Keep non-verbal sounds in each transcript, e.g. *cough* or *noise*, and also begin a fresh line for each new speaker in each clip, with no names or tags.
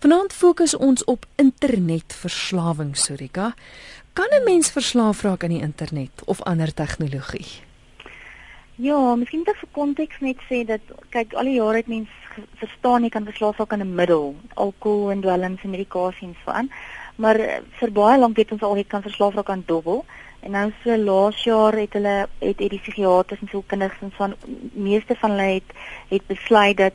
Vanaand fokus ons op internetverslawing, Sorika. Kan 'n mens verslaaf raak aan die internet of ander tegnologie?
Ja, miskien net vir konteks net sê dat kyk al die jare het mense verstaan jy kan verslaaf raak aan 'n middel, alkohol en dwelms en medikasie en so aan. Maar eh, vir baie lank weet ons al jy kan verslaaf raak aan dobbel. En nou so laas jaar het hulle het, het die psigiaters en sielkundiges en van meeste van hulle het het besluit dat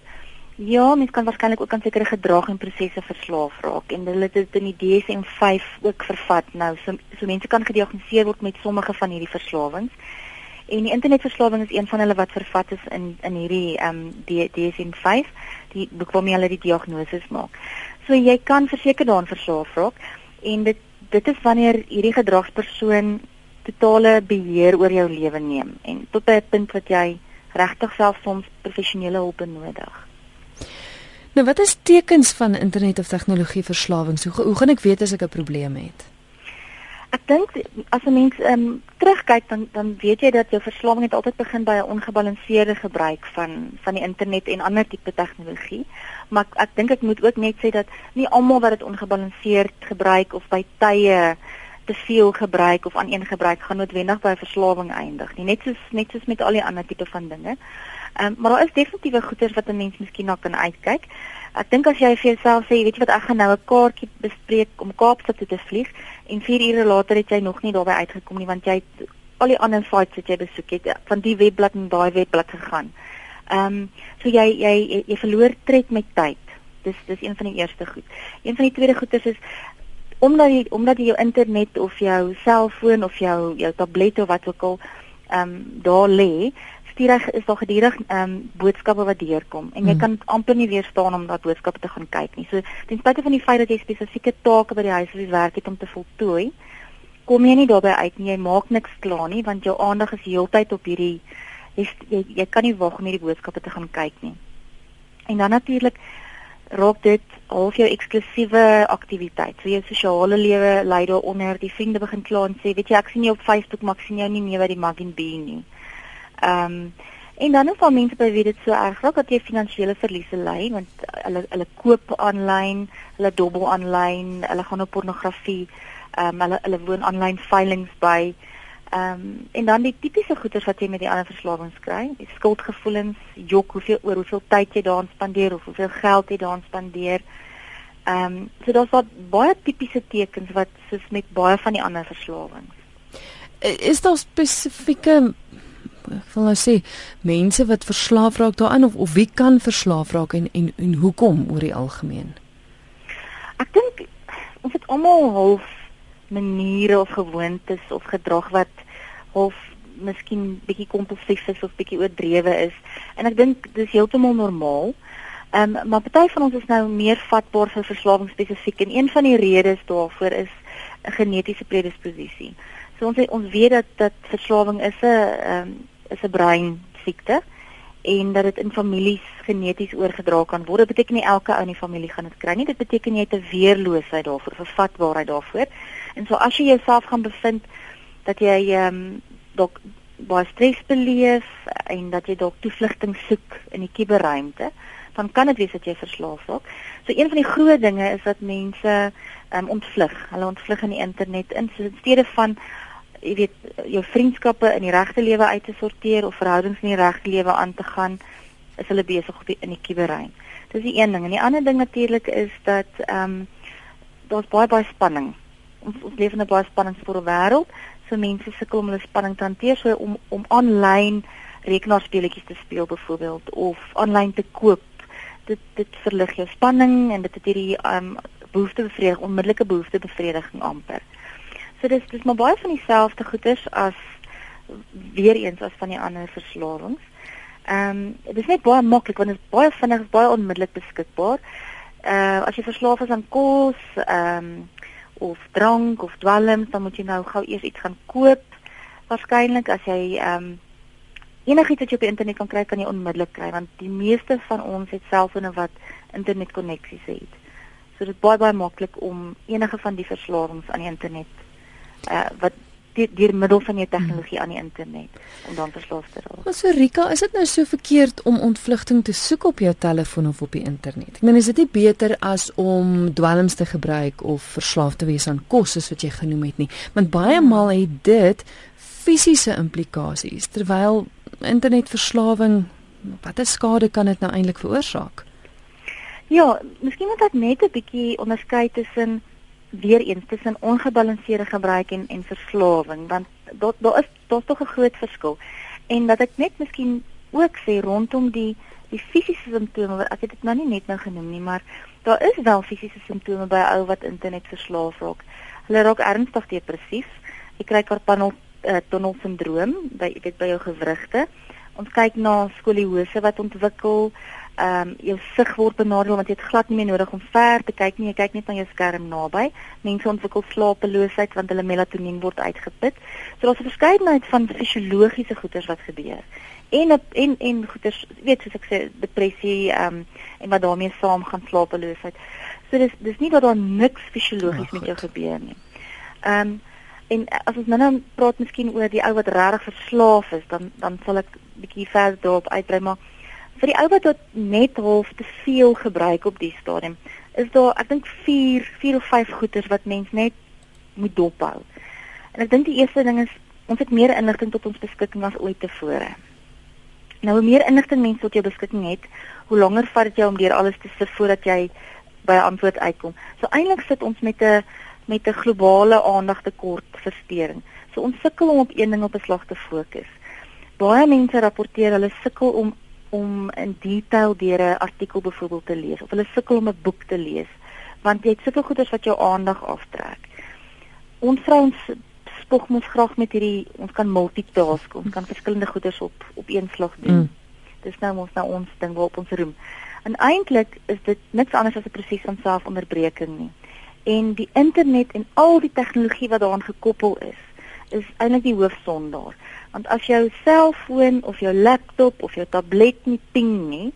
Ja, mens kan waarskynlik ook aan sekere gedrag en prosesse verslaaf raak en hulle het dit in die DSM-5 ook vervat. Nou, so, so mense kan gediagnoseer word met sommige van hierdie verslawings. En die internetverslawing is een van hulle wat vervat is in in hierdie ehm um, DSM-5, die boek waarmee hulle die diagnose maak. So jy kan verseker daaraan verslaaf raak en dit dit is wanneer hierdie gedragspersoon totale beheer oor jou lewe neem en tot 'n punt wat jy regtig self soms professionele hulp benodig.
Nou wat is tekens van internet of tegnologie verslawing? Hoe, hoe gaan ek weet as ek 'n probleem het?
Ek dink as 'n mens ehm um, terugkyk dan dan weet jy dat jou verslawing het altyd begin by 'n ongebalanseerde gebruik van van die internet en ander tipe tegnologie. Maar ek, ek dink ek moet ook net sê dat nie almal wat dit ongebalanseerd gebruik of by tye te veel gebruik of aan een gebruik gaan noodwendig by verslawing eindig nie. Net soos net soos met al die ander tipe van dinge. Ehm um, maar daar is definitiewe goeders wat 'n mens miskien na kan uitkyk. Ek dink as jy vir jouself sê, weet jy wat, ek gaan nou 'n kaartjie bespreek om Kaapstad toe te vlieg en 4 ure later het jy nog nie daarby uitgekom nie want jy het al die ander sites wat jy besoek het van die webblad en daai webblad gegaan. Ehm um, so jy, jy jy jy verloor tred met tyd. Dis dis een van die eerste goed. Een van die tweede goeders is omdat jy omdat jy jou internet of jou selfoon of jou jou tablet of wat ook al ehm um, daar lê, stuur is daar gedurig ehm um, boodskappe wat deurkom en jy hmm. kan amper nie weerstaan om daardie boodskappe te gaan kyk nie. So ten spyte van die feit dat jy spesifieke take by die huis of die werk het om te voltooi, kom jy nie daarbey uit nie. Jy maak niks klaar nie want jou aandag is heeltyd op hierdie jy, jy jy kan nie wag om hierdie boodskappe te gaan kyk nie. En dan natuurlik raak dit half jou eksklusiewe aktiwiteit. So jou sosiale lewe lei daaronder. Die vriende begin kla en sê, weet jy, ek sien jou op Facebook, maar ek sien jou nie meer by die Magin B nie. Ehm um, en dan is daar mense by wie dit so erg raak dat jy finansiële verliese ly want hulle hulle koop aanlyn, hulle dobbel aanlyn, hulle gaan op pornografie, ehm um, hulle hulle woon aanlyn veilings by. Ehm um, en dan die tipiese goeders wat jy met die ander verslawings kry, die skuldgevoelens, jok hoeveel oor hoeveel tyd jy daaraan spandeer of hoeveel geld jy daaraan spandeer. Ehm um, so daar's wat baie tipiese tekens wat soos met baie van die ander verslawings.
Is daar spesifieke ek wil nou sê mense wat verslaaf raak daaraan of of wie kan verslaaf raak en en en hoekom oor die algemeen?
Ek dink ons het almal half maniere of gewoontes of gedrag wat half miskien bietjie kompulsief is of bietjie oordrewe is en ek dink dis heeltemal normaal. Ehm um, maar party van ons is nou meer vatbaar vir verslawing spesifiek en een van die redes daarvoor is 'n genetiese predisposisie. So ons ons weet dat dat verslawing is 'n ehm um, is 'n brein siekte en dat dit in families geneties oorgedra kan word. Dit beteken nie elke ou in die familie gaan dit kry nie. Dit beteken jy het 'n weerloosheid daarvoor, vervatbaarheid daarvoor. En so as jy jouself gaan bevind dat jy ehm um, dalk baie stres beleef en dat jy dalk toevlugting soek in die kuberruimte, dan kan dit wees dat jy verslaaf raak. So een van die groot dinge is dat mense um, ontvlug. Hulle ontvlug in die internet in so in steede van jy weet jou vriendskappe in die regte lewe uit te sorteer of verhoudings in die regte lewe aan te gaan is hulle besig op die, in die kuberrein. Dis die een ding en die ander ding natuurlik is dat ehm um, daar's baie baie spanning. Ons ons leef in 'n baie spanningsvolle wêreld. So mense sukkel om hulle spanning te hanteer so om om aanlyn rekenaarspeletjies te speel byvoorbeeld of aanlyn te koop. Dit dit verlig jou spanning en dit het hierdie ehm um, behoeftebevrediging, onmiddellike behoeftebevrediging amper. So dis dis maar baie van dieselfde goeders as weer eens as van die ander verslawings. Ehm um, dit is net baie maklik want dit is baie vinnig, baie onmiddellik beskikbaar. Uh as jy verslaaf is aan kos, ehm um, of drank of dwelms, dan moet jy nou gou eers iets gaan koop. Waarskynlik as jy ehm um, enigiets wat jy op die internet kan kry, kan jy onmiddellik kry want die meeste van ons het selfone wat internetkoneksies het. So dit is baie baie maklik om enige van die verslawings aan die internet uh, wat deur middel van jou tegnologie aan die internet om dan verslaaf te raak.
Maar so Rika, is dit nou so verkeerd om ontvlugting te soek op jou telefoon of op die internet? Ek meen is dit nie beter as om dwelms te gebruik of verslaaf te wees aan kos soos wat jy genoem het nie? Want baie hmm. maal het dit fisiese implikasies terwyl internetverslawing watter skade kan dit nou eintlik veroorsaak?
Ja, miskien moet ek net 'n bietjie onderskei tussen weer eens tussen ongebalanseerde gebruik en en verslawing want daar daar is daar's tog 'n groot verskil. En dat ek net miskien ook sê rondom die die fisiese simptome, ek het dit nou nie net nou genoem nie, maar daar is wel fisiese simptome by ou wat internet verslaaf raak. Hulle raak ernstig depressief. Jy kry karpal uh, tunnel sindroom by weet by jou gewrigte. Ons kyk na skoliose wat ontwikkel ehm um, jou sig word benadeel want jy het glad nie meer nodig om ver te kyk nie. Jy kyk net na jou skerm naby. Mense ontwikkel slapeloosheid want hulle melatonien word uitgeput. So daar's 'n verskeidenheid van fisiologiese goeters wat gebeur. En en en goeters, weet soos ek sê, depressie ehm um, en wat daarmee saamgaan slapeloosheid. So dis dis nie dat daar niks fisiologies oh, met jou gebeur nie. Ehm um, en as ons nou nou praat miskien oor die ou wat regtig verslaaf is, dan dan sal ek bietjie verder daarop uitbrei maar vir die ou wat tot net half te veel gebruik op die stadium, is daar ek dink 4 4 of 5 goeders wat mens net moet dophou. En ek dink die eerste ding is ons het meer inligting tot ons beskikking as ooit tevore. Nou hoe meer inligting mens tot jou beskikking het, hoe langer vat dit jou om deur alles te sif voordat jy by 'n antwoord uitkom. So eintlik sit ons met 'n met 'n globale aandagtekort versteuring. So ons sukkel om op een ding op 'n slag te fokus. Baie mense rapporteer hulle sukkel om om in detail deur 'n artikel byvoorbeeld te lees of hulle sukkel om 'n boek te lees want jy het soveel goeders wat jou aandag aftrek. Ons vrouens spog mos graag met hierdie ons kan multitask, ons kan verskillende goeders op op een slag doen. Mm. Dis nou mos nou ons ding waarop ons roem. En eintlik is dit niks anders as 'n proses van selfonderbreking nie. En die internet en al die tegnologie wat daaraan gekoppel is, is eintlik die hoofsondaar. Want as jou selfoon of jou laptop of jou tablet nie ping nie,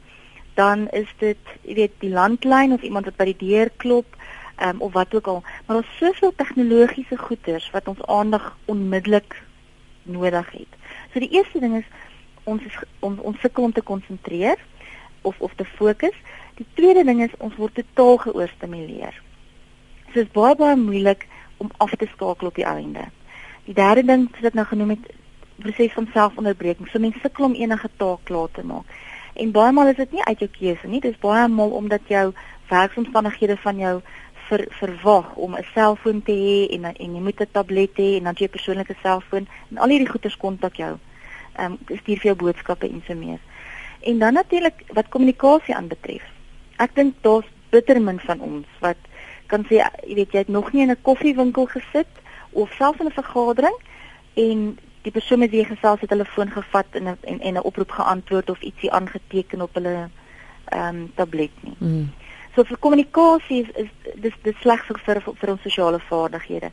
dan is dit, jy weet, die landlyn of iemand wat by die deur klop, ehm um, of wat ook al. Maar daar's soveel tegnologiese goeders wat ons aandag onmiddellik nodig het. So die eerste ding is ons is ons ons sukkel om te konsentreer of of te fokus. Die tweede ding is ons word totaal geoorstimuleer. So dit is baie baie moeilik om af te skakel op die einde. Die derde ding wat ek nou genoem het, proses van selfonderbreking. So mense sukkel om enige taak klaar te maak. En baie maal is dit nie uit jou keuse nie. Dis baie maal omdat jou werksomstandighede van jou ver, verwag om 'n selfoon te hê en en jy moet 'n tablet hê en dan jy persoonlike selfoon en al hierdie goeders kontak jou. Ehm um, stuur vir jou boodskappe en so meer. En dan natuurlik wat kommunikasie aanbetref. Ek dink daar's bitter min van ons wat kan sê jy weet jy het nog nie in 'n koffiewinkel gesit of selfs in 'n vergadering en die persoon met wie jy gesels het hulle foon gevat en en en 'n oproep geantwoord of ietsie aangeteken op hulle ehm um, tablet nie. Mm. So vir kommunikasie is, is dis dis sleg vir vir, vir ons sosiale vaardighede.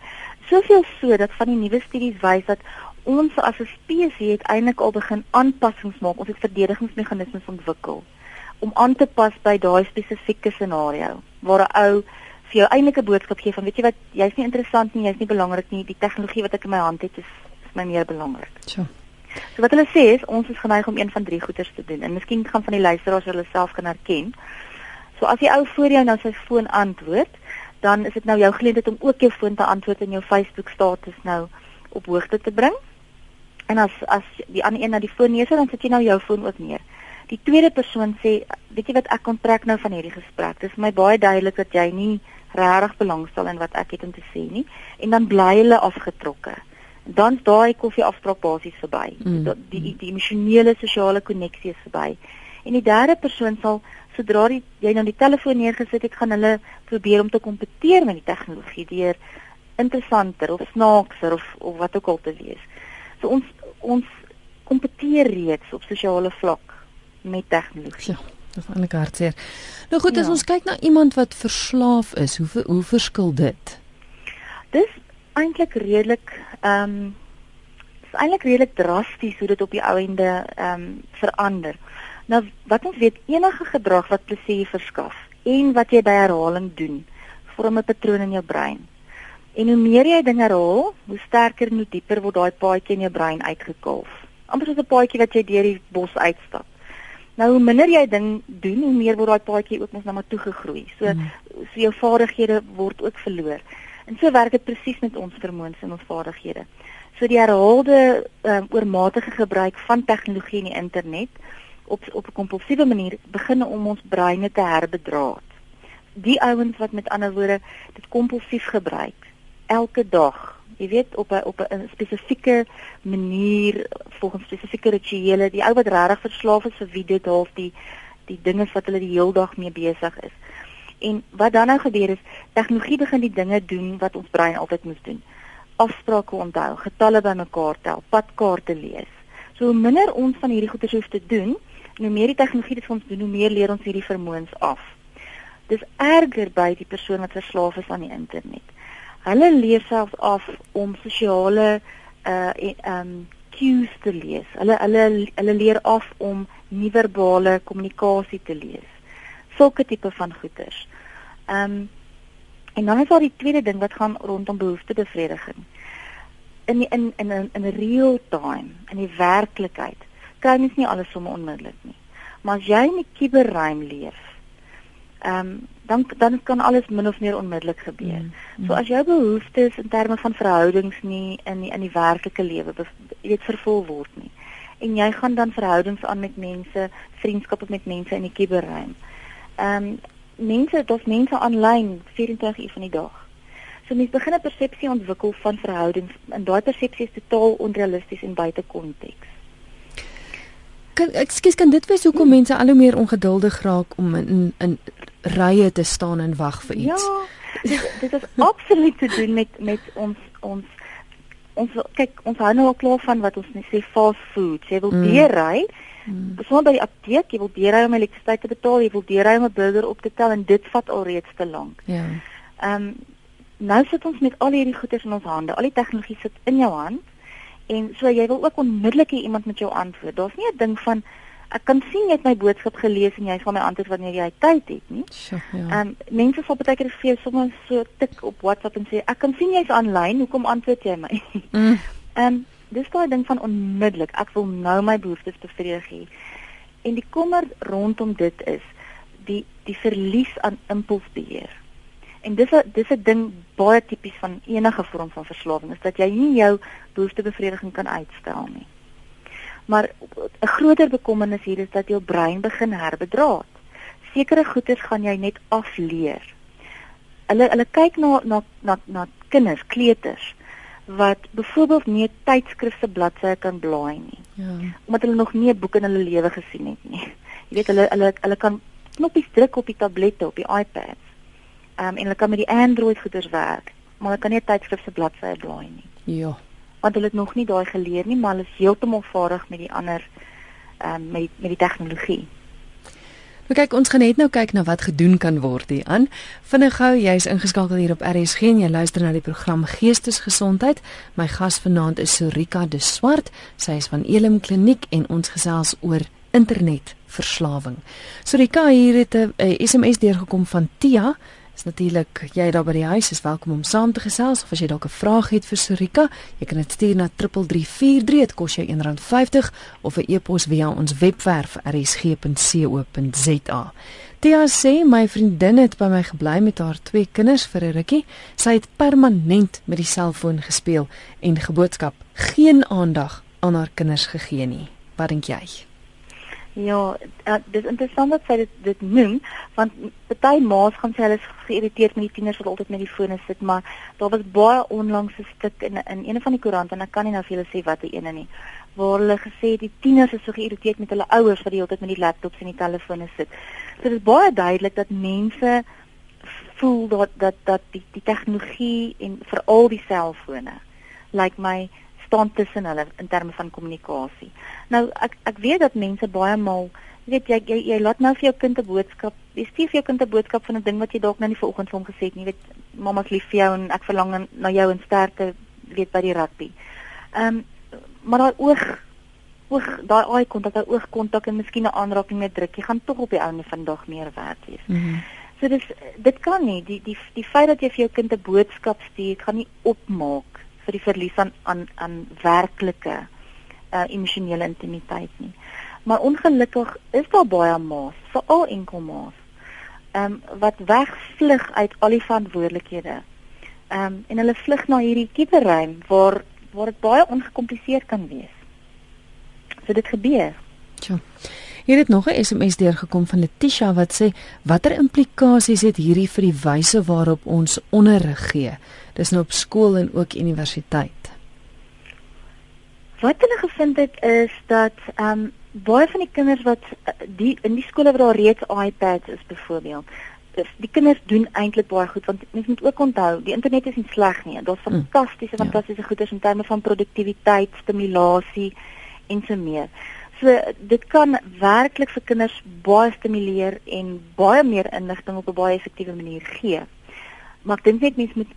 Soveel so dat van die nuwe studies wys dat ons as 'n spesies het eintlik al begin aanpassings maak. Ons het verdedigingsmeganismes ontwikkel om aan te pas by daai spesifieke scenario waar 'n ou vir jou eintlike boodskap gee van weet jy wat jy's nie interessant nie, jy's nie belangrik nie, die tegnologie wat ek in my hand het is my meer belangrik.
So.
So wat hulle sê is ons is geneig om een van drie goeders te doen en miskien gaan van die luisteraars hulle self kan herken. So as die ou voor jou nou sy foon antwoord, dan is dit nou jou geleentheid om ook jou foon te antwoord en jou Facebook status nou op hoogte te bring. En as as die ander een na die foon neersit, dan sit jy nou jou foon ook neer. Die tweede persoon sê, weet jy wat ek onttrek nou van hierdie gesprek. Dit is my baie duidelik dat jy nie regtig belangstel in wat ek het om te sê nie en dan bly hulle afgetrokke dan daai koffieafspraak basies verby. Mm. Die die, die emosionele sosiale koneksie is verby. En die derde persoon sal sodra die, jy nou die telefoon neergesit het, gaan hulle probeer om te kompeteer met die tegnologie deur interessanter of snaakser of of wat ook al te wees. So ons ons kompeteer reeds op sosiale vlak met tegnologie.
Ja. Dit is eintlik hartseer. Nou goed, ja. as ons kyk na iemand wat verslaaf is, hoe hoe verskil dit?
Dis eintlik redelik ehm um, is eintlik redelik drasties hoe dit op die ou ende ehm um, verander. Nou wat ons weet enige gedrag wat plesier verskaf en wat jy by herhaling doen, vorm 'n patroon in jou brein. En hoe meer jy dinge herhaal, hoe sterker en hoe dieper word daai paadjie in jou brein uitgekalf. Amper soos 'n paadjie wat jy deur die bos uitstap. Nou hoe minder jy ding doen, hoe meer word daai paadjie ook mos nou maar toegegroei. So mm. so jou vaardighede word ook verloor. En so werk dit presies met ons vermoëns en ons vaardighede. So die herhaalde um, oormatige gebruik van tegnologie en die internet op op 'n kompulsiewe manier begin om ons breine te herbedraad. Die ouens wat met ander woorde dit kompulsief gebruik elke dag, jy weet op 'n op 'n spesifieke manier volgens spesifieke rituele, die ou wat regtig verslaaf is vir wie dit half die die dinge wat hulle die heel dag mee besig is. En wat dan nou gebeur is, tegnologie begin die dinge doen wat ons brein altyd moes doen. Afsprake onthou, getalle bymekaar tel, padkaarte lees. So hoe minder ons van hierdie goeie hoef te doen, En hoe meer die tegnologie dit vir ons doen, hoe meer leer ons hierdie vermoëns af. Dis erger by die persoon wat verslaaf is aan die internet. Hulle leer self af om sosiale uh um cues te lees. Hulle hulle hulle leer af om nie-verbale kommunikasie te lees. Sulke tipe van goeters. Um en dan is daar die tweede ding wat gaan rondom behoeftebevrediging. In die, in in in real time, in die werklikheid kry mens nie alles sommer onmiddellik nie. Maar as jy in die kuberruim leef, ehm um, dan dan kan alles min of meer onmiddellik gebeur. Mm, mm. So as jou behoeftes in terme van verhoudings nie in die, in die werklike lewe weet vervul word nie en jy gaan dan verhoudings aan met mense, vriendskappe met mense in die kuberruim. Ehm um, mense, daar's mense aanlyn 24 uur van die dag. So mense begin 'n persepsie ontwikkel van verhoudings en daai persepsie is totaal onrealisties en buite konteks
kan ekskuus kan dit wees hoekom mense al hoe meer ongeduldig raak om in in rye te staan en wag vir iets?
Ja. Dit, dit is absoluut te doen met met ons ons ons kyk ons hou nou al klaar van wat ons sê fast food. Jy wil mm. deurry. Mm. Soms by die apteek, jy wil deurry om elektrisiteit te betaal, jy wil deurry om 'n burger op te tel en dit vat alreeds te lank. Ja. Ehm um, nou sit ons met al hierdie goeders in ons hande. Al die tegnologie sit in jou hand En so jy wil ook onmiddellik iemand met jou antwoord. Daar's nie 'n ding van ek kan sien jy het my boodskap gelees en jy sal my antwoord wanneer jy tyd het nie. Ehm ja. um, mense sal baie keer vir jou sommer so tik op WhatsApp en sê ek kan sien jy's aanlyn, hoekom antwoord jy my? *laughs* Ehm mm. um, dis daai ding van onmiddellik ek wil nou my behoeftes bevredig hê. En die kommer rondom dit is die die verlies aan impulsbeheer. En dis 'n dis 'n ding baie tipies van enige vorm van verslawing is dat jy nie jou behoeftebevrediging kan uitstel nie. Maar 'n groter bekommernis hier is dat jou brein begin herbedraad. Sekere goeters gaan jy net afleer. Hulle hulle kyk na na na na kinders, kleuters wat byvoorbeeld nie 'n tydskrif se bladsye kan blaai nie. Ja. Omdat hulle nog nie 'n boek in hulle lewe gesien het nie. Jy weet hulle hulle hulle kan knoppies druk op die tablette, op die iPad um, en hulle kan met die Android goeders werk, maar hulle kan nie tydskrif se bladsye blaai nie.
Ja.
Want hulle het nog nie daai geleer nie, maar hulle is heeltemal vaardig met die ander ehm um, met met die tegnologie.
Nou kyk, ons gaan net nou kyk na wat gedoen kan word hier aan. Vinnig gou, jy's ingeskakel hier op RSG en jy luister na die program Geestesgesondheid. My gas vanaand is Sorika de Swart. Sy is van Elim Kliniek en ons gesels oor internetverslawing. Sorika, hier het 'n SMS deurgekom van Tia. Is natuurlik jy daar by die huis is welkom om saam te gesels of as jy dalk 'n vraag het vir Sorika, jy kan dit stuur na 3343 dit kos jou R1.50 of 'n e-pos via ons webwerf rsg.co.za. Tia sê my vriendin het by my gebly met haar twee kinders vir 'n rukkie. Sy het permanent met die selfoon gespeel en geboodskap geen aandag aan haar kinders gegee nie. Wat dink jy?
Ja, uh, dis interessant dat sy dit dit noem want party ma's gaan sê hulle is geïrriteerd met die tieners wat altyd met die fone sit, maar daar was baie onlangs 'n stuk in in een van die koerante en ek kan nie nou vir julle sê watter ene nie, waar hulle gesê die tieners is so geïrriteerd met hulle ouers wat die hele tyd met die laptops en die telefone sit. So dit is baie duidelik dat mense voel dat dat dat die die tegnologie en veral die selfone lyk like my staan tussen hulle in terme van kommunikasie. Nou ek ek weet dat mense baie maal weet jy, jy jy laat nou vir jou kind 'n boodskap. Jy stuur vir jou kind 'n boodskap van 'n ding wat jy dalk nou nie vanoggend vir hom gesê het nie. Jy weet mamma's lief vir jou en ek verlang na jou en sterkte weet by die rugby. Ehm um, maar daai oog oog daai eye kontak, daai oogkontak en miskien 'n aanraking met druk, jy gaan tog op die ouene vandag meer werd wees. Mm -hmm. So dis dit kan nie die die die feit dat jy vir jou kind 'n boodskap stuur, gaan nie opmaak vir die verlies aan aan aan werklike uh, emosionele intimiteit nie. Maar ongelukkig is daar baie ma's, veral enkel ma's, ehm um, wat wegvlug uit al die verantwoordelikhede. Ehm um, en hulle vlug na hierdie kiberruim waar waar dit baie ongekompliseerd kan wees. So dit gebeur.
Tjoh. Hier het nog 'n SMS deurgekom van Letitia wat sê watter implikasies het hierdie vir die wyse waarop ons onderrig gee. Dis nou op skool en ook universiteit.
Wat hulle gevind het is dat ehm um, baie van die kinders wat eh, die in die skole waar daar reeds iPads is byvoorbeeld, is die kinders doen eintlik baie goed want mens moet ook onthou, die internet is nie sleg nie. Daar's mm. fantastiese fantastiese ja. goeders in terme van produktiwiteit, stimulasie en so meer. So dit kan werklik vir kinders baie stimuleer en baie meer inligting op 'n baie effektiewe manier gee. Maar ek dink net mense moet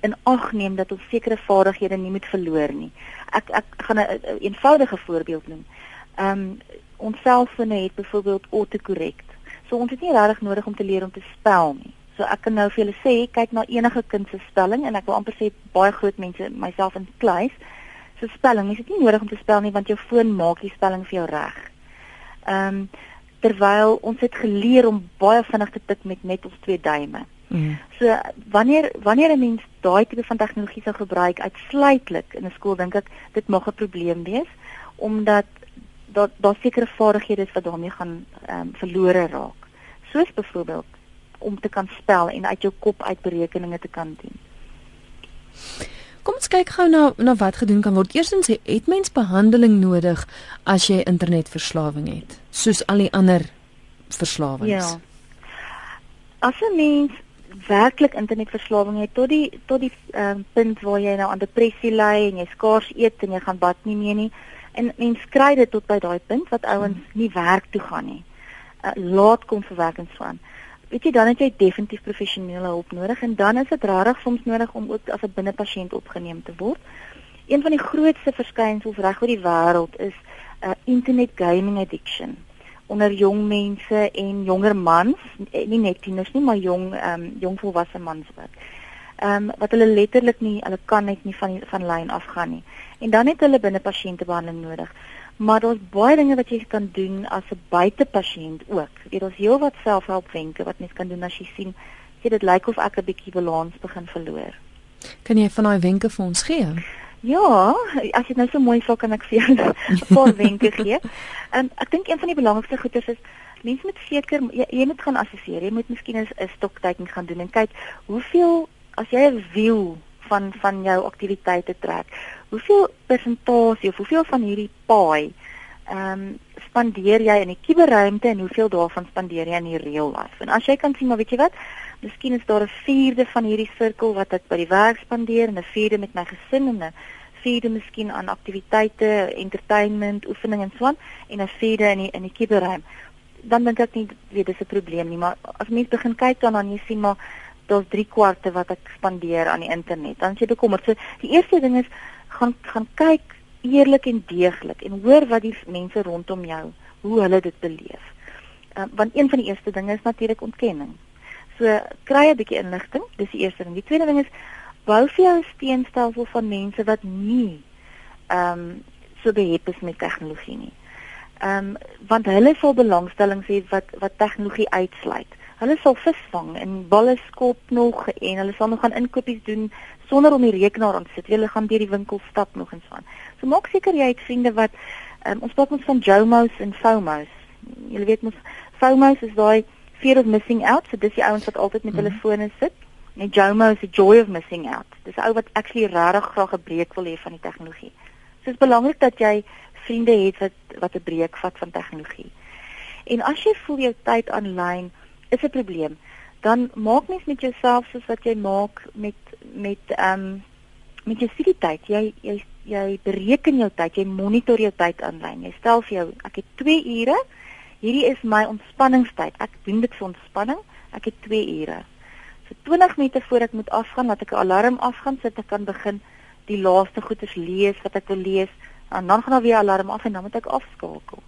in ag neem dat ons sekere vaardighede nie moet verloor nie. Ek ek gaan 'n een, eenvoudige voorbeeld noem. Ehm um, ons selfone het byvoorbeeld autocorrect. So ons het nie regtig nodig om te leer om te spel nie. So ek kan nou vir julle sê, kyk na enige kind se spelling en ek wil amper sê baie groot mense myself in kluis se spelling. Jy het nie nodig om te spel nie want jou foon maak die spelling vir jou reg. Ehm um, terwyl ons het geleer om baie vinnig te tik met net ons twee duime. Mm. So wanneer wanneer 'n mens daai tipe van tegnologie sou gebruik uitsluitlik in 'n skool dink ek dit mag 'n probleem wees omdat dat daar sekere vaardighede is wat daarmee gaan ehm um, verlore raak. Soos byvoorbeeld om te kan spel en uit jou kop uit berekeninge te kan doen.
Kom ons kyk gou na na wat gedoen kan word. Eerstens het mens behandeling nodig as jy internetverslawing het, soos al die ander verslawings. Ja.
As 'n mens werklik internetverslawing het tot die tot die um, punt waar jy nou aan depressie ly en jy skaars eet en jy gaan bad nie meer nie en mens kry dit tot by daai punt wat ouens hmm. nie werk toe gaan nie. Uh, laat kom vir werk en so aan weet jy dan het jy definitief professionele hulp nodig en dan is dit rarig soms nodig om ook as 'n binnepasiënt opgeneem te word. Een van die grootste verskynsels reg oor die wêreld is 'n uh, internet gaming addiction onder jong mense en jonger mans, eh, nie net tieners nie, maar jong ehm um, jong volwasse mans wat. Ehm um, wat hulle letterlik nie, hulle kan net nie van van lyn afgaan nie. En dan het hulle binnepasiëntebehandeling nodig. Maar daar's baie dinge wat jy kan doen as 'n buitepasiënt ook. Jy het ons heelwat selfhelpwenke wat mens kan doen as jy sien jy dit lyk of ek 'n bietjie balans begin verloor.
Kan jy van daai wenke vir ons gee?
Ja, as jy nou so mooi sou kan ek vir jou *laughs* 'n paar wenke gee. En um, ek dink een van die belangrikste goedes is mense moet seker jy, jy moet gaan assesseer. Jy moet miskien 'n stokteken gaan doen en kyk hoeveel as jy 'n wiel van van jou aktiwiteite trek hoeveel persentasie of hoeveel van hierdie paai ehm um, spandeer jy in die kuberruimte en hoeveel daarvan spandeer jy in die real life? En as jy kan sien maar weet jy wat, miskien is daar 'n vierde van hierdie sirkel wat ek by die werk spandeer en 'n vierde met my gesin en 'n vierde miskien aan aktiwiteite, entertainment, oefening en so aan en 'n vierde in die in die kuberruim. Dan dink ek nie weet dis 'n probleem nie, maar as mens begin kyk dan dan jy sien maar daar's 3 kwarte wat ek spandeer aan die internet. Dan sê jy bekommerd. So die eerste ding is gaan gaan kyk eerlik en deeglik en hoor wat die mense rondom jou hoe hulle dit beleef. Uh, want een van die eerste dinge is natuurlik ontkenning. So kry 'n bietjie inligting, dis die eerste ding. Die tweede ding is bou vir jou 'n steenstelsel van mense wat nie ehm um, so behep is met tegnologie nie. Ehm um, want hulle sal belangstelling hê wat wat tegnologie uitsluit. Hulle sal visvang en balle skop nog en hulle sal nog gaan inkopies doen sonder om die rekenaar aan te sit. Hulle gaan deur die winkel stap nog en so aan. So maak seker jy het vriende wat um, ons praat ons van JOMOs en FOMOs. Jy weet mos FOMOs is daai fear of missing out, so dis die ouens wat altyd met mm -hmm. hulle fone sit. En JOMO is the joy of missing out. Dis ou wat actually regtig graag 'n breek wil hê van die tegnologie. So dit is belangrik dat jy vriende het wat wat 'n breek vat van tegnologie. En as jy voel jou tyd aanlyn is 'n probleem, dan maak mens met jouself soos wat jy maak met met ehm um, met jou studietyd. Jy jy jy bereken jou tyd, jy monitor jou tyd aanlyn. Jy stel vir jou ek het 2 ure. Hierdie is my ontspanningstyd. Ek doen dit vir ontspanning. Ek het 2 ure. So 20 minute voor ek moet afgaan, laat ek 'n alarm afgaan sodat ek kan begin die laaste goeders lees wat ek wil lees. En dan gaan daar weer alarm af en dan moet ek afskakel.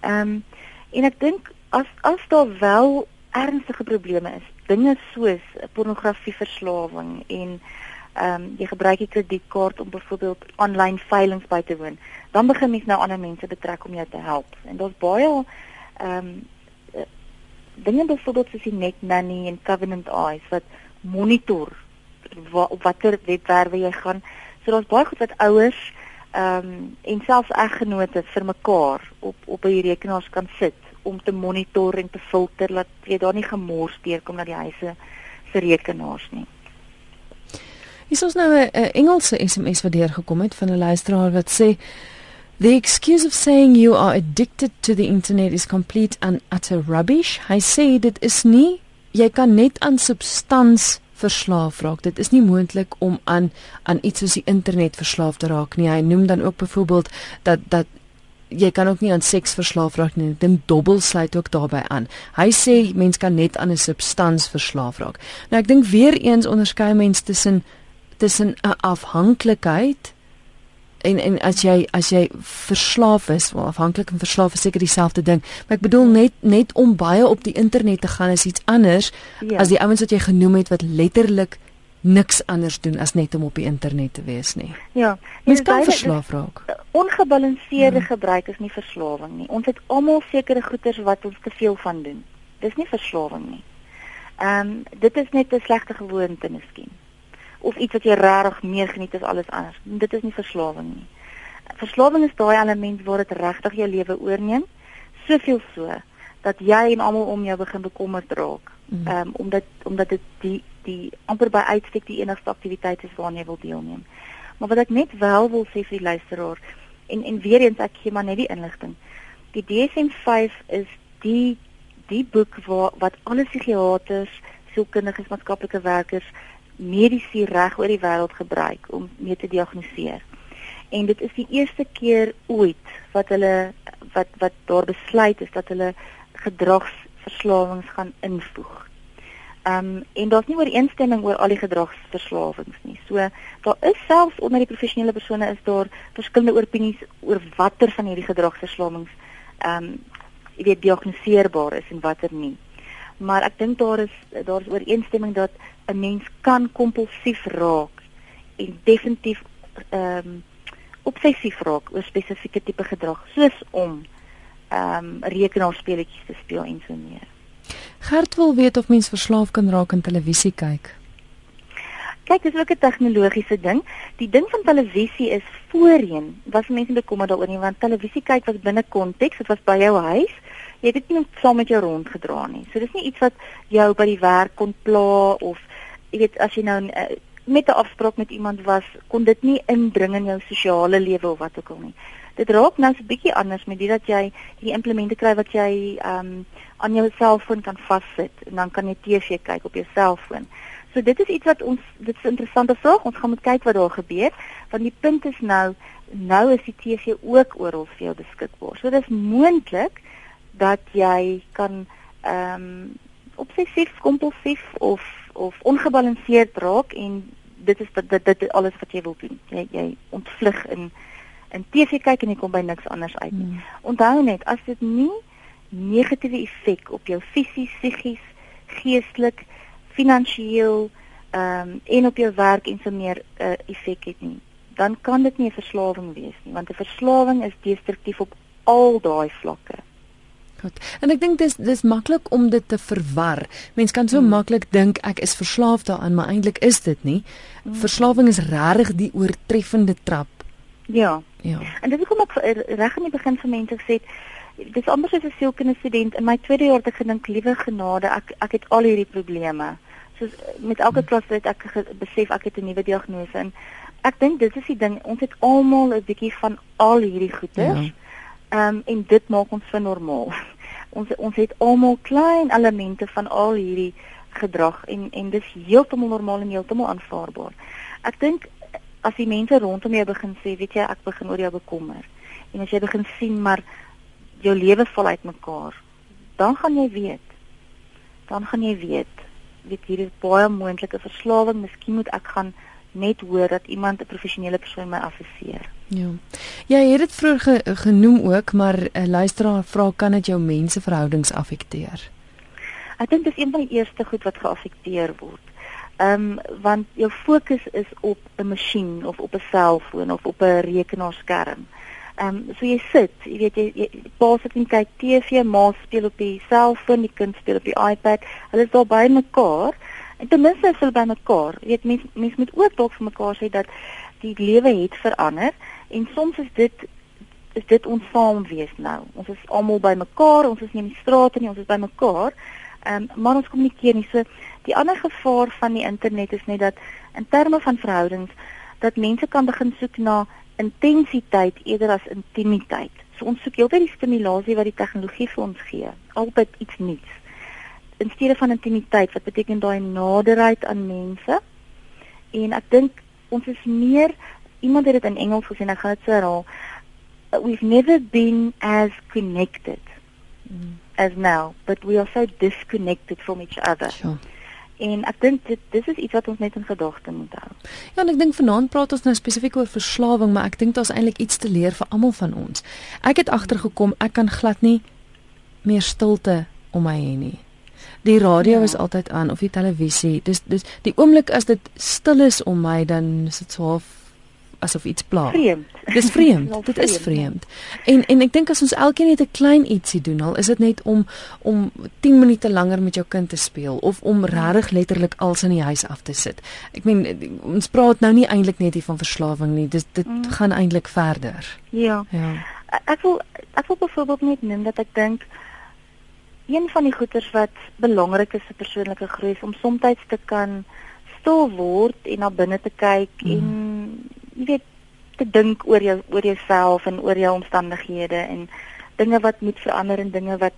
Ehm um, en ek dink as as daar wel ernstige probleme is. Dinge soos pornografieverslawing en ehm um, jy gebruik die kredietkaart om byvoorbeeld aanlyn veilinge by te woon, dan begin mens nou ander mense betrek om jou te help. En daar's baie ehm um, dinge byvoorbeeld soos die Net Nanny en Covenant Eyes wat monitor wa, op watter webwerwe jy gaan. So daar's baie goed wat ouers ehm um, en selfs eggenote vir mekaar op op by die rekenaars kan sit om te monitor en te filter dat jy daar nie gemors deurkom na die huise se rekenaars nie.
Is ons nou 'n Engelse SMS wat deurgekom het van 'n luisteraar wat sê The excuse of saying you are addicted to the internet is complete and utter rubbish. Hy sê dit is nie jy kan net aan substans verslaaf raak. Dit is nie moontlik om aan aan iets soos die internet verslaaf te raak nie. Hy noem dan ook byvoorbeeld dat dat jy kan ook nie aan seks verslaaf raak nie. Ek dink dobbel sluit ook daarbey aan. Hy sê mens kan net aan 'n substans verslaaf raak. Nou ek dink weer eens onderskei mens tussen tussen 'n afhanklikheid en en as jy as jy verslaaf is, of afhanklik en verslaaf is seker dieselfde ding. Maar ek bedoel net net om baie op die internet te gaan is iets anders ja. as die ouens wat jy genoem het wat letterlik niks anders doen as net om op die internet te wees nie.
Ja,
mens kan verslaaf raak.
Ongebalanseerde hmm. gebruik is nie verslawing nie. Ons het almal sekere goeders wat ons te veel van doen. Dis nie verslawing nie. Ehm um, dit is net 'n slegte gewoonte miskien. Of iets wat jy regtig meer geniet as alles anders. Dit is nie verslawing nie. Verslawing is daai element waar dit regtig jou lewe oorneem, soveel so dat jy en almal om jou begin bekommerd raak. Hmm. Ehm um, omdat omdat dit die die amper by uitstek die enigste aktiwiteit is waaraan jy wil deelneem. Maar wat ek net wel wil sê vir die luisteraar en en weer eens ek gee maar net die inligting. Die DSM-5 is die die boek waar wat alle psigiaters, sielkundiges, maatskaplike werkers, mediese reg oor die wêreld gebruik om mee te diagnoseer. En dit is die eerste keer ooit wat hulle wat wat daar besluit is dat hulle gedragsverslawings gaan invoeg. Ehm um, en daar's nie ooreenstemming oor al die gedragsverslawings nie. So daar is selfs onder die professionele persone is daar verskillende opinies oor watter van hierdie gedragsverslawings ehm um, jy weet diagnoseerbaar is en watter nie. Maar ek dink daar is daar is ooreenstemming dat 'n mens kan kompulsief raak en definitief ehm um, obsessief raak oor spesifieke tipe gedrag soos om ehm um, rekenaarspeletjies te speel en so meer.
Gert wil weet of mens verslaaf kan raak aan televisie kyk.
Kyk, dis ook 'n tegnologiese ding. Die ding van televisie is voorheen was mense bekommerd daaroor nie want televisie kyk was binne konteks, dit was by jou huis. Jy het dit nie saam met jou rondgedra nie. So dis nie iets wat jou by die werk kon pla of jy weet as jy nou uh, met 'n afspraak met iemand was, kon dit nie indring in jou sosiale lewe of wat ook al nie. Dit raak nou so 'n bietjie anders met dit dat jy die implemente kry wat jy ehm um, aan jou selfoon kan vassit en dan kan jy TV kyk op jou selfoon. So dit is iets wat ons dit is 'n interessante vraag. Ons gaan moet kyk wat daar gebeur want die punt is nou nou is die TV ook oral vir jou beskikbaar. So dis moontlik dat jy kan ehm um, obsessief kompulsief of of ongebalanseerd raak en dit is dit dit, dit alles wat jy wil doen. Jy jy ontvlug in in TV kyk en jy kom by niks anders uit nie. Hmm. Onthou net as dit nie negatiewe effek op jou fisies, psigies, geestelik, finansiëel ehm um, en op jou werk en so meer uh, effek het nie, dan kan dit nie 'n verslawing wees nie, want 'n verslawing is destruktief op al daai vlakke.
Goed. En ek dink dis dis maklik om dit te verwar. Mens kan so hmm. maklik dink ek is verslaaf daaraan, maar eintlik is dit nie. Hmm. Verslawing is regtig die oortreffende trap.
Ja.
Ja.
En dit is hoekom ek reg aan die begin vir mense gesê het dis amper soos 'n sielkundige student in my tweede jaar het ek gedink liewe genade ek ek het al hierdie probleme soos met elke hmm. klas het ek besef ek het 'n nuwe diagnose en ek dink dit is die ding ons het almal 'n bietjie van al hierdie goeters ja. um, en dit maak ons vir normaal ons ons het almal klein elemente van al hierdie gedrag en en dis heeltemal normaal en heeltemal aanvaarbaar ek dink as die mense rondom jou begin sê weet jy ek begin oor jou bekommer en as jy begin sien maar jou lewe val uitmekaar, dan gaan jy weet. Dan gaan jy weet, weet hier is baie moontlike verslawing, miskien moet ek gaan net hoor dat iemand 'n professionele persoon my afseer.
Ja. Ja, jy het dit vroeër ge genoem ook, maar 'n luisteraar vra kan dit jou menseverhoudings affekteer?
Ek dink dis een van die eerste goed wat geaffekteer word. Ehm um, want jou fokus is op 'n masjien of op 'n selfoon of op 'n rekenaarskerm. Ehm um, so jy sit, jy weet jy, jy pa sit en kyk TV, ma speel op die selfoon, die kind speel op die iPad. Hulle is daar by mekaar. En ten minste is hulle by mekaar. Jy weet mense mense moet ook dalk vir mekaar sê dat die lewe het verander en soms is dit is dit ons saam wees nou. Ons is almal by mekaar, ons is nie in die strate nie, ons is by mekaar. Ehm um, maar ons kommunikeer nie so Die ander gevaar van die internet is net dat in terme van verhoudings dat mense kan begin soek na intensiteit eerder as intimiteit. So ons soek heeltyd die stimulasie wat die tegnologie vir ons gee, altyd iets nuuts. In steede van intimiteit wat beteken daai naderheid aan mense. En ek dink ons is meer iemand het dit in Engels gesê, ek gaan dit herhaal. We've never been as connected mm. as now, but we are so disconnected from each other. Sure. En ek dink dit dis is iets wat ons net in gedagte moet hou.
Ja, en ek dink vanaand praat ons nou spesifiek oor verslawing, maar ek dink daar's eintlik iets te leer vir almal van ons. Ek het agtergekom ek kan glad nie meer stilte om my hê nie. Die radio ja. is altyd aan of die televisie. Dis dis die oomblik as dit stil is om my dan is dit so half asof iets pla.
Vreemd.
Dis vreemd. *laughs* vreemd. Dit is vreemd. En en ek dink as ons elkeen net 'n klein ietsie doen, al is dit net om om 10 minute langer met jou kind te speel of om regtig letterlik als in die huis af te sit. Ek meen ons praat nou nie eintlik net hier van verslawing nie. Dis dit mm. gaan eintlik verder.
Ja. Ja. Ek wil ek wil byvoorbeeld net noem dat ek dink een van die goeders wat belangrik is vir persoonlike groei is om soms te kan stil word en na binne te kyk mm. en jy weet te dink oor jou oor jouself en oor jou omstandighede en dinge wat moet verander en dinge wat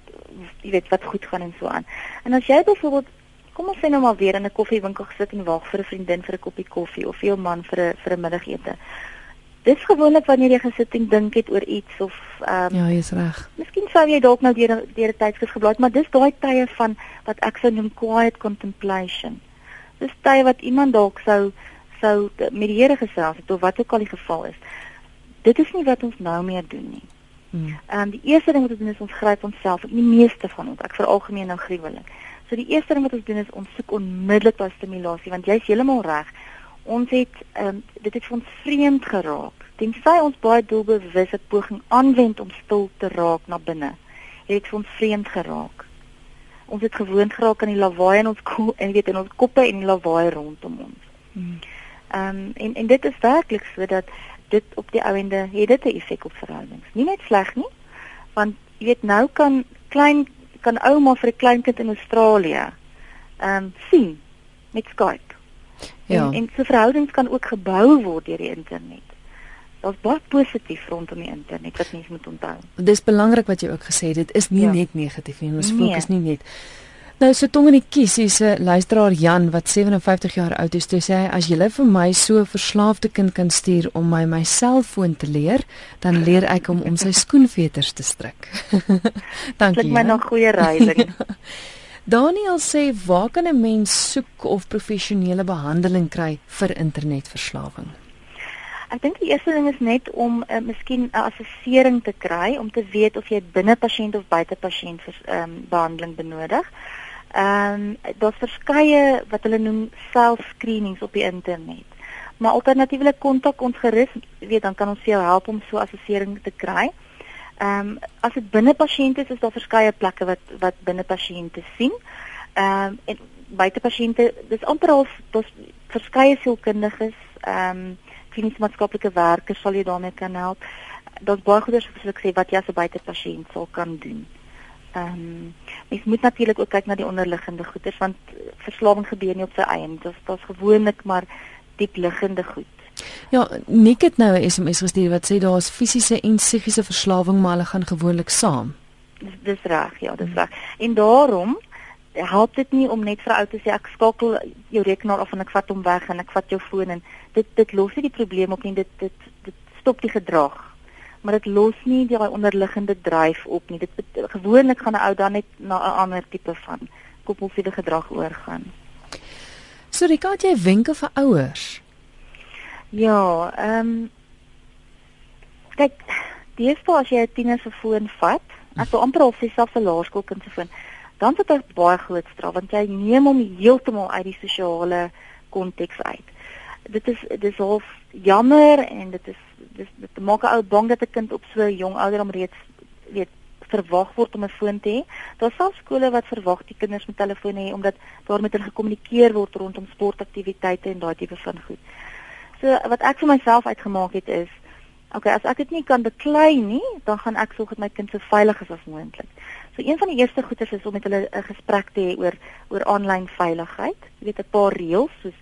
jy weet wat goed gaan en so aan. En as jy byvoorbeeld kom ons sê nou maar weer in 'n koffiewinkel gesit en wag vir 'n vriendin vir 'n koppie koffie of vir jou man vir 'n vir 'n middagete. Dis gewoonlik wanneer jy gesit en dink het oor iets of
ehm um, Ja, jy's reg.
Miskien sou jy dalk nou deur deur 'n tydskrif geblaai, maar dis daai tye van wat ek sou noem quiet contemplation. Dis tye wat iemand dalk sou sou met die Here gesels het of wat ook al die geval is. Dit is nie wat ons nou meer doen nie. Hmm. Ehm um, die eerste ding wat ons doen is ons gryp onsself, die meeste van ons, ek veralgemeen nou gruwelik. So die eerste ding wat ons doen is ons soek onmiddellik daai stimulasie want jy's heeltemal reg. Ons het ehm um, dit het vir ons vreemd geraak. Tensy ons baie doelbewus het poging aanwend om stil te raak na binne. Het dit vir ons vreemd geraak. Ons het gewoond geraak aan die lawaai in ons kop en weet in ons koppe en die lawaai rondom ons. Hmm. Ehm um, en en dit is werklik so dat dit op die ouende het dit 'n effek op verhoudings. Nie net sleg nie, want jy weet nou kan klein kan ouma vir 'n kleinkind in Australië ehm um, sien met Skype. Ja. En en so verhoudings kan ook gebou word deur die internet. Daar's baie positief rondom die internet wat mense moet onthou.
Dis belangrik wat jy ook gesê het, dit is nie ja. net negatief nie, ons nee. fokus nie net Nou so tong in die kies is 'n luisteraar Jan wat 57 jaar oud is. Toe sê hy as jy vir my so 'n verslaafde kind kan stuur om my my selfoon te leer, dan leer ek hom om sy skoenveters te strik. *laughs* Dankie.
Dit is my nog goeie reiling. *laughs*
Daniel sê waar kan 'n mens soek of professionele behandeling kry vir internetverslawing?
Ek dink die eerste ding is net om uh, miskien 'n assessering te kry om te weet of jy binne pasiënt of buite pasiënt vir um, behandeling benodig. Ehm um, daar's verskeie wat hulle noem self-screenings op die internet. Maar alternatiefelik kontak ons gerus, weet dan kan ons jou help om so assessering te kry. Ehm um, as dit binne pasiënte is, is daar verskeie plekke wat wat binne pasiënte sien. Ehm um, en buite pasiënte, dis amper al daar's verskeie sielkundiges, ehm um, kliniese maatskaplike werkers sal jy daarmee kan help. Daar's baie goeders wat ek sê wat jy as 'n buite pasiënt sal kan doen. Ehm um, mens moet natuurlik ook kyk na die onderliggende goeders want verslawing gebeur nie op sy eie nie. Dit is gewoonlik maar diep liggende goed.
Ja, Nick het nou 'n SMS gestuur wat sê daar is fisiese en psigiese verslawing maar hulle gaan gewoonlik saam.
Dis dis reg, ja, dis reg. En daarom help dit nie om net vir ou te sê ek skakel jou rekenaar af en ek vat hom weg en ek vat jou foon en dit dit los nie die probleem op nie, dit dit dit stop die gedrag maar dit los nie die onderliggende dryf op nie. Dit gewoonlik gaan 'n ou dan net na 'n ander tipe van kompulsiewe gedrag oorgaan.
So Rika, jy wenke vir ouers?
Ja, ehm um, kyk, dis vir as jy 'n tiener se foon vat, as jy amper al sy selfse laerskoolkind se foon, dan sit dit baie groot straf want jy neem hom heeltemal uit die sosiale konteks uit. Dit is dit is half jammer en dit is dis dit maak 'n ou bang dat 'n kind op so jong ouderdom reeds weet verwag word om 'n foon te hê. Daar sal skole wat verwag die kinders met telefone hê omdat daar met hulle gekommunikeer word rondom sportaktiwiteite en daai tipe van goed. So wat ek vir myself uitgemaak het is Okay, as ek dit nie kan beklei nie, dan gaan ek sorg dat my kind so veilig is as moontlik. So een van die eerste goeders is om met hulle 'n gesprek te hê oor oor aanlyn veiligheid. Jy weet 'n paar reëls soos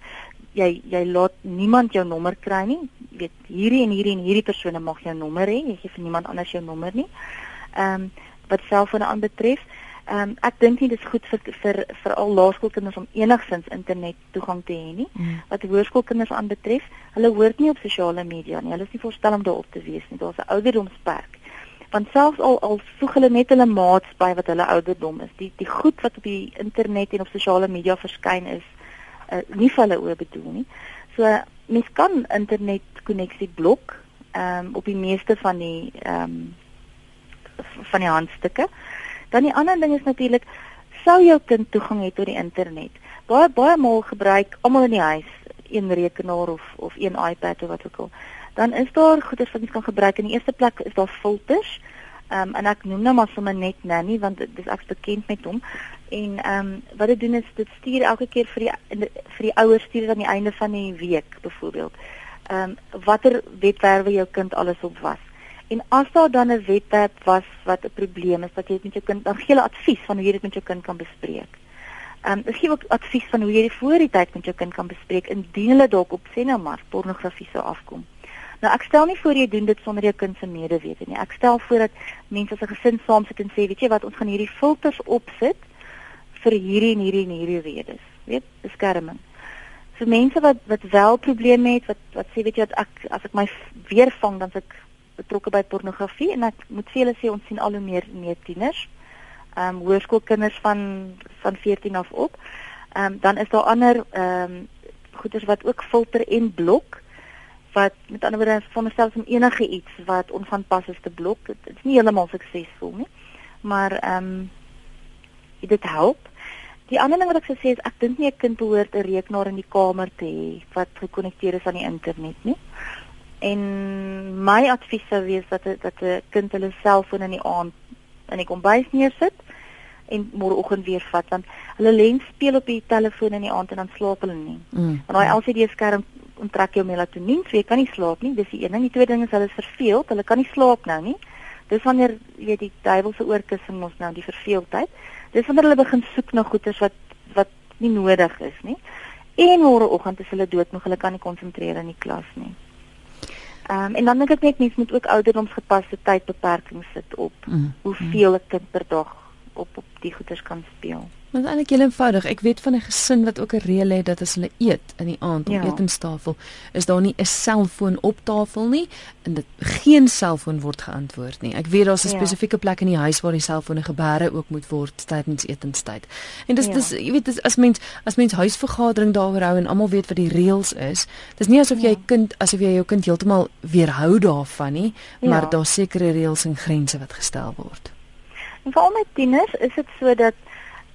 jy jy laat niemand jou nommer kry nie. Jy weet hierdie en hierdie en hierdie persone mag jou nommer hê. Jy gee vir niemand anders jou nommer nie. Ehm um, wat selfone aanbetref, ehm um, ek dink nie dis goed vir vir vir al laerskoolkinders om enigsins internet toegang te hê nie. Mm. Wat hoërskoolkinders aanbetref, hulle hoort nie op sosiale media nie. Hulle is nie voorstel om daarop te wees nie. Daar's 'n ouderdomsperk want selfs al al voeg hulle net hulle maats by wat hulle ouderdom is die die goed wat op die internet en op sosiale media verskyn is uh, nie vir hulle oë bedoel nie. So mens kan internet koneksie blok um, op die meeste van die um, van die handstukke. Dan die ander ding is natuurlik sou jou kind toegang hê tot die internet? Baie baie maal gebruik almal in die huis een rekenaar of of een iPad of wat ook al dan is daar goeders wat jy kan gebruik. In die eerste plek is daar filters. Ehm um, en ek noem nou maar sommer net Nanny want dit is ek bekend met hom. En ehm um, wat dit doen is dit stuur elke keer vir die vir die ouers stuur dit aan die einde van die week byvoorbeeld. Ehm um, watter webwerwe jou kind alles op was. En as daar dan 'n webwerf was wat 'n probleem is, dat jy dit met jou kind dan gee hulle advies van hoe jy dit met jou kind kan bespreek. Ehm um, gee ook advies van hoe jy dit voor die tyd met jou kind kan bespreek indien hulle dalk op sê nou maar pornografie sou afkom. Nou ek stel nie voor jy doen dit sonder jou kind se medewete nie. Ek stel voor dat mense as 'n gesin saam sit en sê, weet jy wat, ons gaan hierdie filters opsit vir hierdie en hierdie en hierdie redes. Weet, beskerming. Vir mense wat wat wel probleme het, wat wat sê weet jy dat ek as ek my weer vang dan ek betrokke by pornografie en ek moet vir julle sê ons sien al hoe meer meer tieners. Ehm um, hoërskoolkinders van van 14 af op. Ehm um, dan is daar ander ehm um, goeders wat ook filter en blok wat met ander woorde veronderstel om enige iets wat onvanpas is te blok. Dit is nie heeltemal suksesvol nie. Maar ehm um, dit help. Die ander ding wat ek sou sê is ek dink nie 'n kind behoort 'n rekenaar in die kamer te hê wat gekonnekteer is aan die internet nie. En my advies sou wees dat dat 'n kind hulle selfoon in die aand in die kombuis neersit en môreoggend weer vat want hulle lens speel op die telefoon in die aand en dan slaap hulle nie. Mm. Want daai LCD skerm onttrek jou melatonien, so jy kan nie slaap nie. Dis die een ding. Die tweede ding is hulle is verveeld. Hulle kan nie slaap nou nie. Dis wanneer jy die duiwelse oorkussing ons nou die verveeldheid. Dis wanneer hulle begin soek na goeders wat wat nie nodig is nie. En môreoggend is hulle doodmoeg. Hulle kan nie konsentreer in die klas nie. Ehm um, en dan dink ek net mense moet ook ouderdomsgepaste tydbeperkings sit op mm. hoeveel 'n kind per dag op op die goeders kan speel.
Maar eintlik heel eenvoudig. Ek weet van 'n gesin wat ook 'n reël het dat as hulle eet in die aand op ja. etenstafel, is daar nie 'n selfoon op tafel nie en dit geen selfoon word geantwoord nie. Ek weet daar's 'n ja. spesifieke plek in die huis waar die selfone gebeere ook moet word tydens etenstyd. En dis ja. dis jy weet dis as mens as mens huisvergadering daaroor hou en almal weet wat die reëls is, dis nie asof jy ja. kind asof jy jou kind heeltemal weerhou daarvan nie, ja. maar daar's sekere reëls en grense wat gestel word.
En vir al my tieners is dit so dat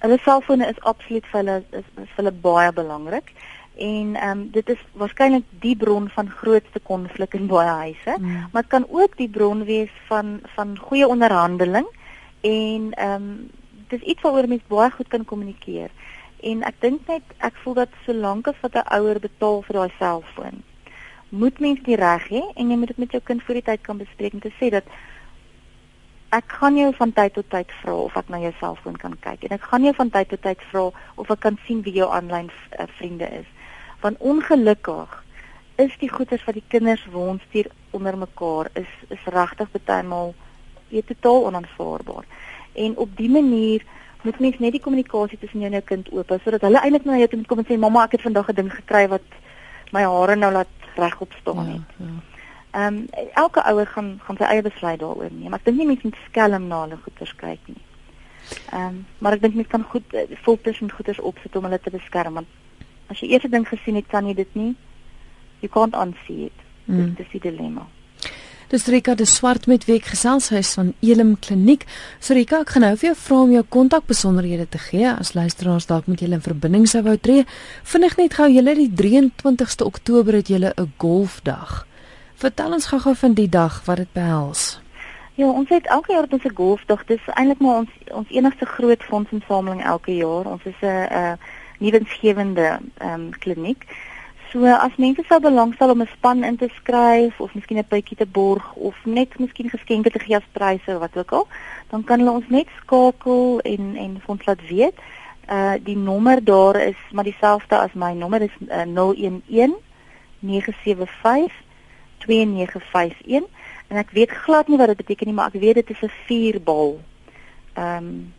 hulle selfone is absoluut vir hulle is, is vir hulle baie belangrik. En ehm um, dit is waarskynlik die bron van grootste konflik in baie huise. Mm. maar dit kan ook die bron wees van van goeie onderhandeling. En ehm um, dis iets waaroor mens baie goed kan kommunikeer en ek dink net ek voel dat solank as wat 'n ouer betaal vir daai selfoon moet mens die reg hê en jy moet dit met jou kind voor die tyd kan bespreek om te sê dat ek gaan jou van tyd tot tyd vra of ek na jou selfoon kan kyk en ek gaan jou van tyd tot tyd vra of ek kan sien wie jou aanlyn uh, vriende is. Want ongelukkig is die goeders wat die kinders wons stuur onder mekaar is is regtig baie maal weet totaal onaanvaarbaar. En op die manier moet mens net die kommunikasie tussen jou en jou kind oop sodat hulle eintlik na jou toe kom en sê mamma ek het vandag 'n ding gekry wat my hare nou laat regop staan het. Ja, ja. Ehm um, elke ouer gaan gaan sy eie besluit daaroor neem. Ek dink nie mense moet skelm na hulle goeders kyk nie. Ehm um, maar ek dink mense kan goed uh, filters en goeders opsit om hulle te beskerm want as jy eers 'n ding gesien het, kan jy dit nie you can't unsee it. Mm. Dis die dilemma.
Dis Rika de Swart met week geselshuis van Elim Kliniek. So Rika, ek gaan nou vir jou vra om jou kontakbesonderhede te gee as luisteraars dalk met julle in verbinding sou wou tree. Vinnig net gou, julle die 23ste Oktober het julle 'n golfdag. Vertel ons gou-gou van die dag wat dit behels.
Ja, ons het elke jaar ons 'n golfdag. Dis eintlik maar ons ons enigste groot fondsinsameling elke jaar. Ons is 'n 'n nuwensgewende ehm um, kliniek. So as mense sou belangstel om 'n span in te skryf of miskien 'n bytjie te borg of net miskien geskenke te gee as pryse of wat ook al, dan kan hulle ons net skakel en en vir ons laat weet. Uh die nommer daar is maar dieselfde as my nommer is uh, 011 975 2951 en ek weet glad nie wat dit beteken nie, maar ek weet dit is 'n vierbal ehm um,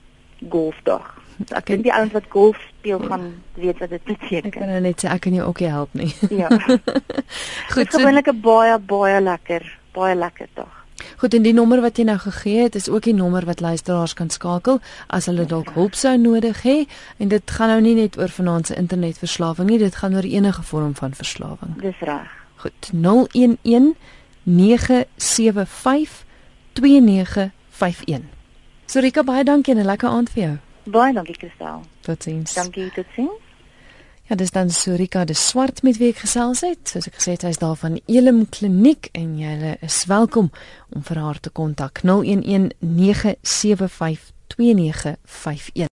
golfdag. *laughs* Ek dink die ouens wat golf speel gaan weet wat dit beteken.
Ek kan nou net sê ek kan jou ook nie help nie. *laughs*
Ja. *laughs* Goed. Dit is gewoonlik 'n baie baie lekker, baie lekker dag.
Goed en die nommer wat jy nou gegee het is ook die nommer wat luisteraars kan skakel as hulle dalk hulp sou nodig hê en dit gaan nou nie net oor vanaand se internetverslawing nie, dit gaan oor enige vorm van verslawing.
Dis reg.
Goed. 011 975 2951. Sorika baie dankie en 'n lekker aand vir jou.
Baie dankie Kristal.
Totsiens.
Dankie, totsiens.
Ja, dis dan Sorika de Swart met wie ek gesels het. Soos ek gesê het, hy's daar van Elim Kliniek en jy is welkom om vir haar te kontak 011 975 2951.